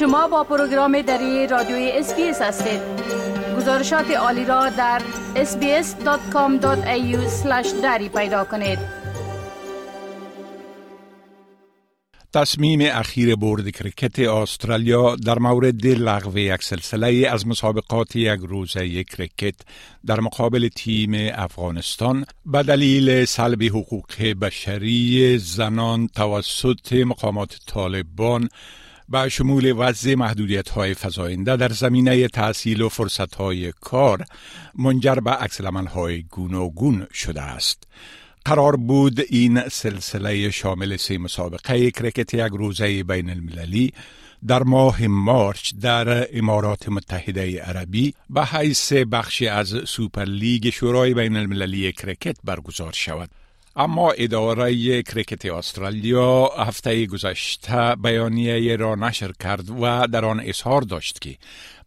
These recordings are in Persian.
شما با پروگرام دری رادیوی SBS هستید. گزارشات عالی را در sbs.com.au دری پیدا کنید. تصمیم اخیر بورد کرکت استرالیا در مورد لغو یک سلسله از مسابقات یک روزه کرکت در مقابل تیم افغانستان به دلیل سلب حقوق بشری زنان توسط مقامات طالبان به شمول وضع محدودیت های فزاینده در زمینه تحصیل و فرصت های کار منجر به عکس های گوناگون شده است. قرار بود این سلسله شامل سه مسابقه کرکت یک روزه بین المللی در ماه مارچ در امارات متحده عربی به حیث بخشی از سوپر لیگ شورای بین المللی کرکت برگزار شود. اما اداره کرکت استرالیا هفته گذشته بیانیه را نشر کرد و در آن اظهار داشت که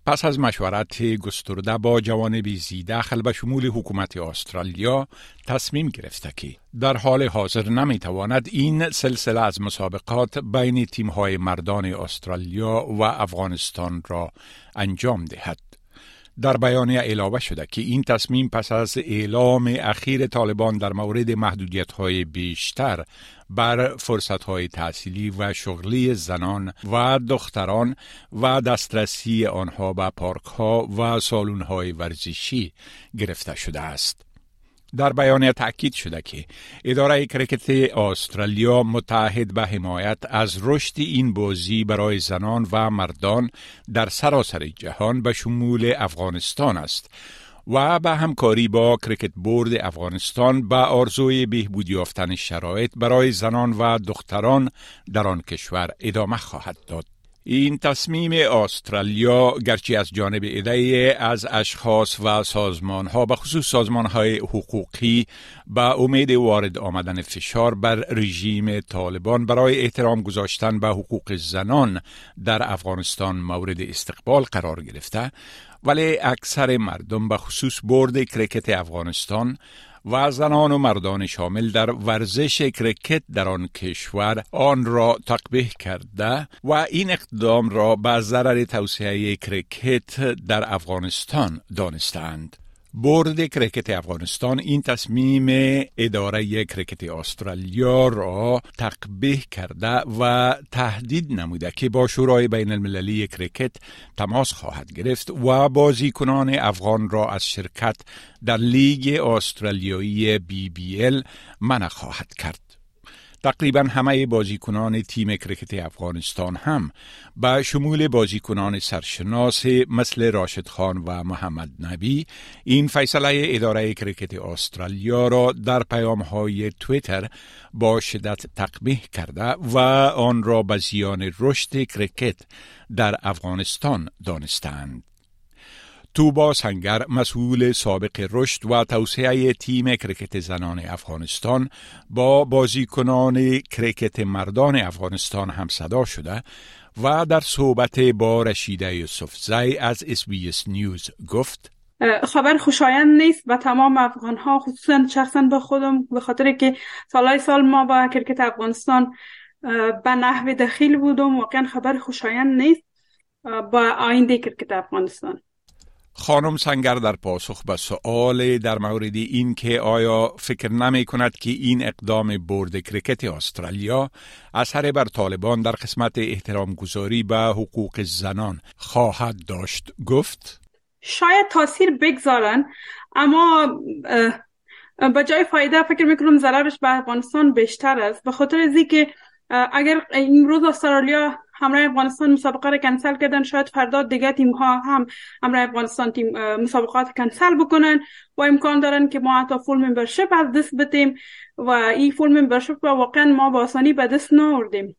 پس از مشورت گسترده با جوانب زی داخل به شمول حکومت استرالیا تصمیم گرفته که در حال حاضر نمی‌تواند این سلسله از مسابقات بین تیم‌های مردان استرالیا و افغانستان را انجام دهد. در بیانیه علاوه شده که این تصمیم پس از اعلام اخیر طالبان در مورد محدودیت های بیشتر بر فرصت های تحصیلی و شغلی زنان و دختران و دسترسی آنها به پارک ها و سالون های ورزشی گرفته شده است. در بیانیه تاکید شده که اداره کرکت استرالیا متحد به حمایت از رشد این بازی برای زنان و مردان در سراسر جهان به شمول افغانستان است و به همکاری با کرکت برد افغانستان به آرزوی بهبود یافتن شرایط برای زنان و دختران در آن کشور ادامه خواهد داد. این تصمیم استرالیا گرچه از جانب عده ای از اشخاص و سازمان ها به خصوص سازمان های حقوقی به امید وارد آمدن فشار بر رژیم طالبان برای احترام گذاشتن به حقوق زنان در افغانستان مورد استقبال قرار گرفته ولی اکثر مردم به خصوص بورد کرکت افغانستان و زنان و مردان شامل در ورزش کرکت در آن کشور آن را تقبیح کرده و این اقدام را به ضرر توسعه کرکت در افغانستان دانستند. بورد کرکت افغانستان این تصمیم اداره کرکت استرالیا را تقبیح کرده و تهدید نموده که با شورای بین المللی کرکت تماس خواهد گرفت و بازیکنان افغان را از شرکت در لیگ استرالیایی BBL منع خواهد کرد. تقریبا همه بازیکنان تیم کرکت افغانستان هم به شمول بازیکنان سرشناس مثل راشد خان و محمد نبی این فیصله اداره کرکت استرالیا را در پیام های تویتر با شدت تقبیح کرده و آن را به زیان رشد کرکت در افغانستان دانستند. طوبا سنگر مسئول سابق رشد و توسعه تیم کرکت زنان افغانستان با بازیکنان کرکت مردان افغانستان هم صدا شده و در صحبت با رشیده یوسفزی از SBS News گفت خبر خوشایند نیست و تمام افغان ها خصوصا شخصا به خودم به خاطر که سالهای سال ما با کرکت افغانستان به نحو دخیل بودم واقعا خبر خوشایند نیست با آینده کرکت افغانستان. خانم سنگر در پاسخ به سؤال در مورد این که آیا فکر نمی کند که این اقدام بورد کرکت استرالیا اثر بر طالبان در قسمت احترام گذاری به حقوق زنان خواهد داشت؟ گفت. شاید تاثیر بگذارن اما به جای فایده فکر می‌کنم ضررش به افغانستان بیشتر است. به خاطر از که اگر امروز استرالیا همراه افغانستان مسابقه را کنسل کردن شاید فردا دیگه تیم ها هم همراه افغانستان تیم مسابقات کنسل بکنن و امکان دارن که ما حتی فول ممبرشپ از دست بتیم و این فول ممبرشپ واقعا ما با آسانی به دست ناوردیم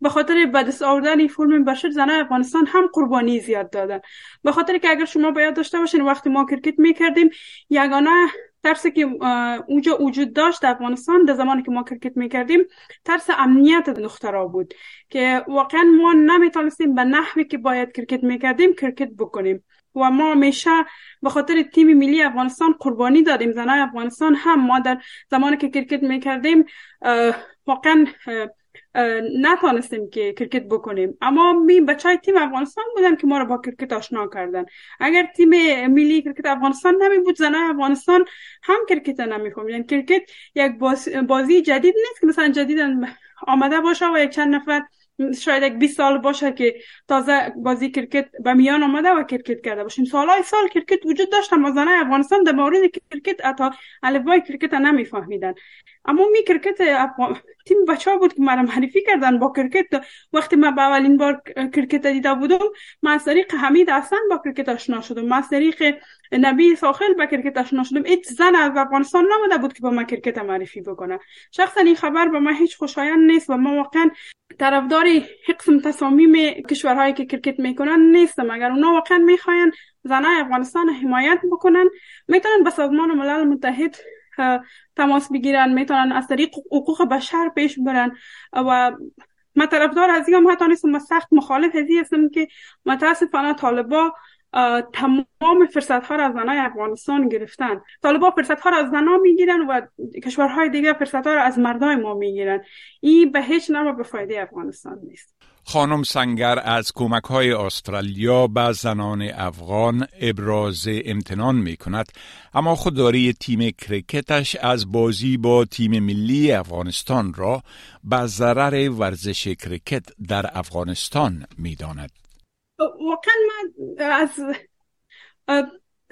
به خاطر به دست آوردن این فول ممبرشپ زنای افغانستان هم قربانی زیاد دادن به خاطر که اگر شما یاد داشته باشین وقتی ما کرکت می‌کردیم یگانه ترسی که اونجا وجود داشت در افغانستان در زمانی که ما کرکت می‌کردیم ترس امنیت دخترها بود که واقعا ما نمی‌تونستیم به نحوی که باید کرکت می‌کردیم کرکت بکنیم. و ما همیشه به خاطر تیم ملی افغانستان قربانی دادیم. زنای افغانستان هم ما در زمانی که کرکت می‌کردیم واقعا نتانستیم که کرکت بکنیم. اما همی بچه های تیم افغانستان بودن که ما رو با کرکت آشنا کردن. اگر تیم ملی کرکت افغانستان نمی بود زنای افغانستان هم کرکت نمی‌کردن کرکت یک بازی جدید نیست که مثلا جدید آمده باشه و یک چند نفر شاید یک 20 سال باشه که تازه بازی کرکت به میان آمده و کرکت کرده باشیم. سالهای سال کرکت وجود داشت اما زنای افغانستان در مورد کرکت حتی الفبای کرکت نمیفهمیدن. اما همی کرکت تیم بچه ها بود که مرا معرفی کردن با کرکت وقتی من به اولین بار کرکت دیده بودم من از طریق حمید حسن با کرکت آشنا شدم من از طریق نبی عیساخیل با کرکت آشنا شدم هیچ زن از افغانستان نیامده بود که با من کرکت معرفی بکنه شخصا این خبر به من هیچ خوشایند نیست و ما واقعا طرفدار قسم تصامیم کشورهایی که کرکت می‌کنن نیستم اگر اونا واقعا می‌خواین زنای افغانستان حمایت بکنن می‌تونن به سازمان ملل متحد تماس بگیرن می‌تونن از طریق حقوق بشر پیش برن و ما طرفدار از هم حتی نیستم سخت مخالف هزی هستم که متاسفانه طالبا تمام فرصت ها را از زنای افغانستان گرفتن. طالبا فرصت ها را از زنها می‌گیرن و کشورهای دیگه فرصت ها را از مردای ما می‌گیرن. این به هیچ نوع به فایده افغانستان نیست. خانم سنگر از کمک های استرالیا به زنان افغان ابراز امتنان می کند اما خودداری تیم کرکتش از بازی با تیم ملی افغانستان را به ضرر ورزش کرکت در افغانستان می داند. واقعا من از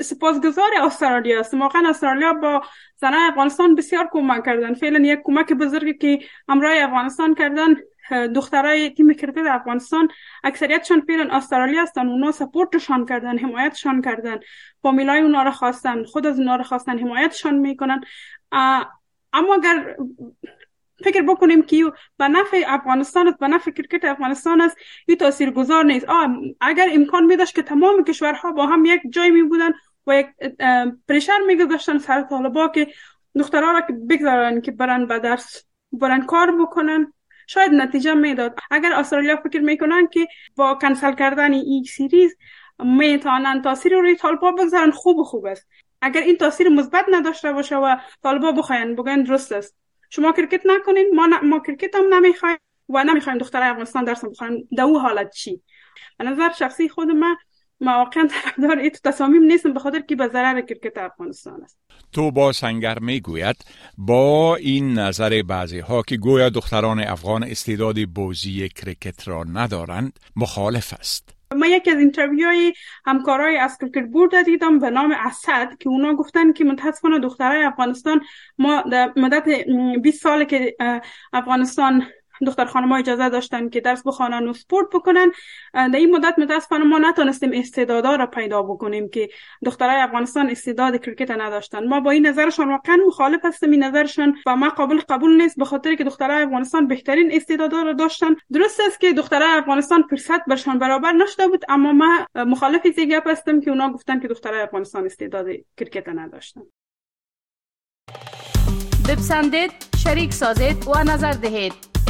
سپاسگزار استرالیا است واقعا استرالیا با زنان افغانستان بسیار کمک کردن. فعلا یک کمک بزرگی که همراه افغانستان کردن دخترای تیم کرکت افغانستان اکثریتشان فعلا استرالیا هستن اونا سپورتشان کردن حمایتشان کردن. فامیلای اونا رو خواستن خود از اونا رو خواستن حمایتشان می‌کنن. اما اگر فکر بکنیم که به نفع افغانستان است به نفع کرکت افغانستان است این تاثیر گذار نیست اگر امکان می داشت که تمام کشورها با هم یک جای می بودن و یک pressure می گذاشتن سر طالبا که دخترها را که بگذارن که برن به درس برن کار بکنن. شاید نتیجه می‌داد. اگر استرالیا فکر می‌کنن که با کنسل کردن این series می‌تونن تاثیر روی طالبا بگذارن خوب خوب است. اگر این تاثیر مثبت نداشته باشه و طالبا بخواین بگن درست است. شما کرکت نکنین ما, ما کرکت هم نمی‌خوایم و نمی‌خوایم دختر افغانستان درس بخونن در او حالت چی؟ به نظر شخصی خود من ما واقعا طرفدار این تصامیم نیستم به خاطر که به ضرر کرکت افغانستان است. طوبا سنگر می‌گوید با این نظر بعضی ها که گویا دختران افغان استعداد بازی کرکت را ندارند مخالف است. ما یکی از interview های همکارای از cricket board دیدم به نام اسد که اونا گفتن که متاسفانه دخترای افغانستان ما در مدت 20 سال که افغانستان دختر خانم اجازه داشتن که درس بخوانن و سپورت بکنن. در این مدت متاسفانه ما نتونستیم استعدادا را پیدا بکنیم که دخترای افغانستان استعداد کرکت نداشتن. ما با این نظرشان واقعا مخالف هستم این نظرشان و ما قابل قبول نیست به خاطر که دخترای افغانستان بهترین استعدادا را داشتن. درست است که دخترای افغانستان فرصت برشان برابر نشده بود اما ما مخالف این گپ هستم که اونا گفتن که دخترای افغانستان استعداد کرکت نداشتن. بپسندید شریک سازید و نظر دهید.